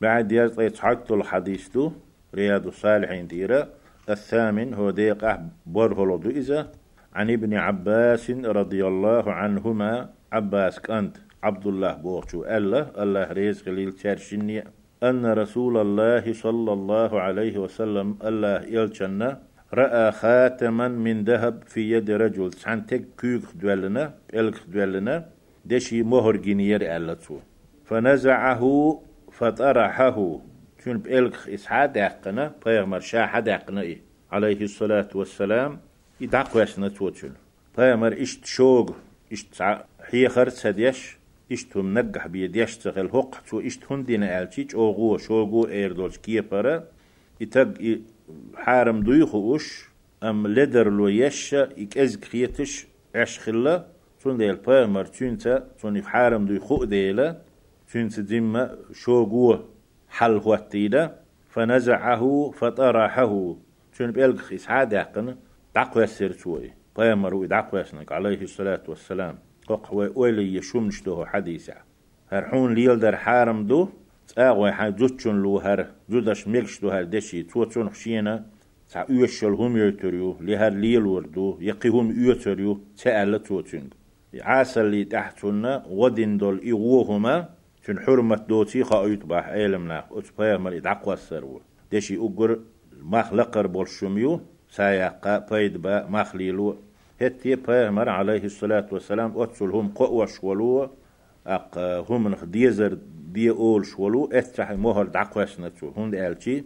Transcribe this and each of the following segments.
بعد حق الحديث دو رياض الصالحين ديرا الثامن هو ديقة برهلو إذا عن ابن عباس رضي الله عنهما عباس كانت عبد الله بوغشو ألا. الله رزق للترشنية أن رسول الله صلى الله عليه وسلم الله يلشنا رأى خاتما من ذهب في يد رجل سانتك كيك دولنا إلك دولنا دشي مهر جنير ألتو فنزعه فطرحه. شون بإلك إسعاد داقنا بيغمر شاحة داقنا إيه. عليه الصلاة والسلام. يدعق واسنا توتشن بيغمر إشت شوق إشت حيخر سديش إشت هم نجح بيديش تغل هق تو إشت هندين ألتيج أوغو شوغو إيردولش كيبرا يتق حارم دويخو أش أم لدر لو يش إكز كريتش عش خلا تون ديل بيغمر تونتا تون حارم دويخو ديلا. تونتا ديما شوغو حل هوتيدا فنزعه فطرحه. تون بيلغ إسعاد يقن دعقوا السرتوي بيامرو دعقوا يسنك عليه الصلاة والسلام. قوي أولي يشومش دو حديثة هرحون ليل در حارم دو تاغوي حا جوتشون لو هر جودش ميكش دو هر دشي. توتشون خشينا تا يوشل هم يتريو لهر ليل وردو يقيهم يتريو تألا توتشون عاسل لي تحتنا ودين دول إيوهما شن حرمة دوتي خايت باح علمنا أتبايا مال إدعقوا السرو دشي أقر مخلقر بولشميو سايقا بايد با مخليلو هتي بايمر عليه الصلاة والسلام أتسلهم قوة شولو. أق هم نخ ديزر دي أول شولو. أتح مهر دعقوا سنتو هون ألتي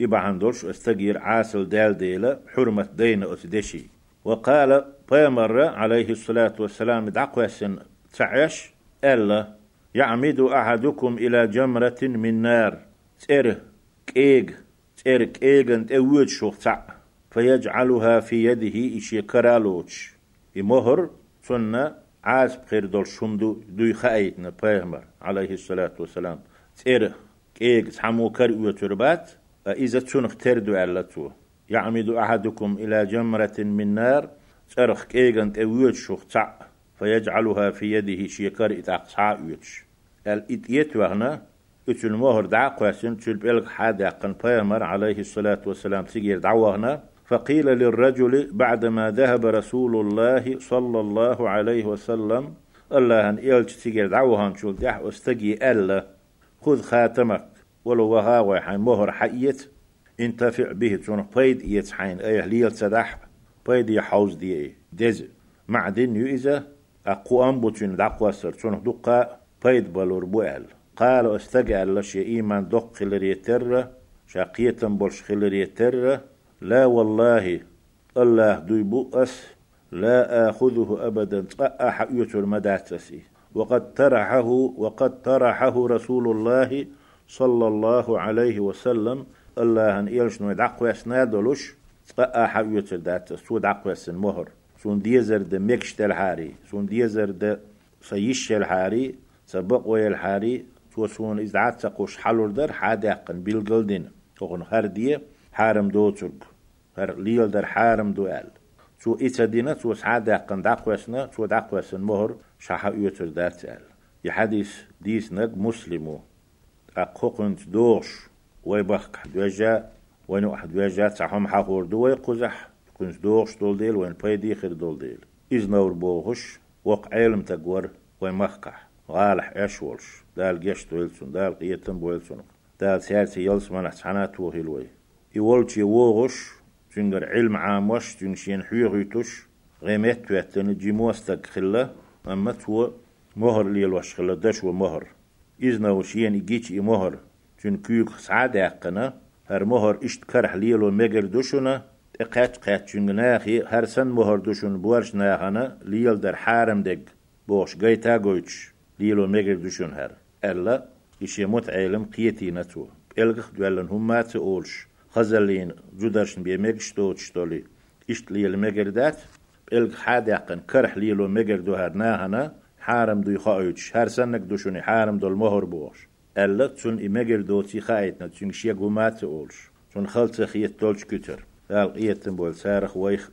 يبا عندوش استغير عاسل دال ديلا حرمة دين أتدشي وقال بايمر عليه الصلاة والسلام دعقوا سن تعيش ألا يعمد أحدكم إلى جمرة من نار. تير كيغ تير كيغ أنت اوج شوختا. فيجعلها في يده إشي كرالوش يمهر سنة عاز بخير دول شمدو دوي خايتنا بيغمر عليه الصلاة والسلام. تير كيغ سحمو كر وتربات إذا تنخ تردو علتو يعمد أحدكم إلى جمرة من نار. ترخ كيغ أنت اوج شوختا. فيجعلها في يده شيكر إتاقصا وهنا اتل مهر دعا قاسم تل بلغ حاد يقن بيامر عليه الصلاة والسلام سيجير دعوهنا فقيل للرجل بعدما ذهب رسول الله صلى الله عليه وسلم الله أن إلج سيجير دعوهن شول دح واستجي ألا خذ خاتمك ولو وها وحين مهر حيت انتفع به تون بيد يتحين أيه ليل تدح بيد يحوز دي دز معدن يؤذى أقوام بوتين دعوة تون دقا بيد بلور بوال قال أستجعل لش إيمان دق خلريتر شاقية بولش خلريتر لا والله الله دوي بؤس لا آخذه أبدا أح يتر مداتسي. وقد ترحه وقد ترحه رسول الله صلى الله عليه وسلم. الله أن إلش نو دعقوا سنادلوش أح يتر داتس. سو دعقوا مهر سون ديزر د ميكش تلحاري. سون ديزر د سيش الحاري سبق ويل حاري توسون إزعات تقوش حلور در حادقن بالقلدين تقون هر دي حارم دو ترك هر ليل در حارم دو آل. تو إتا دينا تو حادقن دقوسنا تو دقوسن مهر شاحا يوتر دات آل. يحديث ديس نق مسلمو. أقوقنت دوش. ويبخ دوجا وينو أحد دوجا تحهم حقور دو ويقزح كنت دوش دول ديل وين بايدي خير دول ديل. إذ نور بوغش وق علم تقور ويمخكح غالح اشولش دال جشت ويلسون دال قيتن بويلسون دال سياسي يلس من حسنات وهلوي يولش يوغش تنجر علم عام وش تنشين حيغيتوش غيمت تواتن جيموستك خلا أما تو مهر ليل وش خلا دش ومهر إذن وشين يجيش مهر تن كيوك سعادة يقنا هر مهر اشت كرح ليل ومجر دوشنا اقات قات چنگناخي هر سن مهر دوشن بورش ناخنا ليل در حارم دگ بوش گيتا گوچ ليلو ميجر دوشون هر. ألا إشي موت عالم قيتي نتو. إلغخ دوالن هم ما تقولش خزلين جودرشن بي ميجش توتش تولي إشت ليل ميجر دات. إلغ حاد يقن كرح ليلو ميجر دو هر ناهنا. حارم دو يخايوش هر سنك دوشوني حارم دو المهر بوش. ألا تون إميجر دوتي خايتنا تون شيقو ما تقولش تون خلط خيت تولش كتر. قال قيتن بول سارخ ويخ.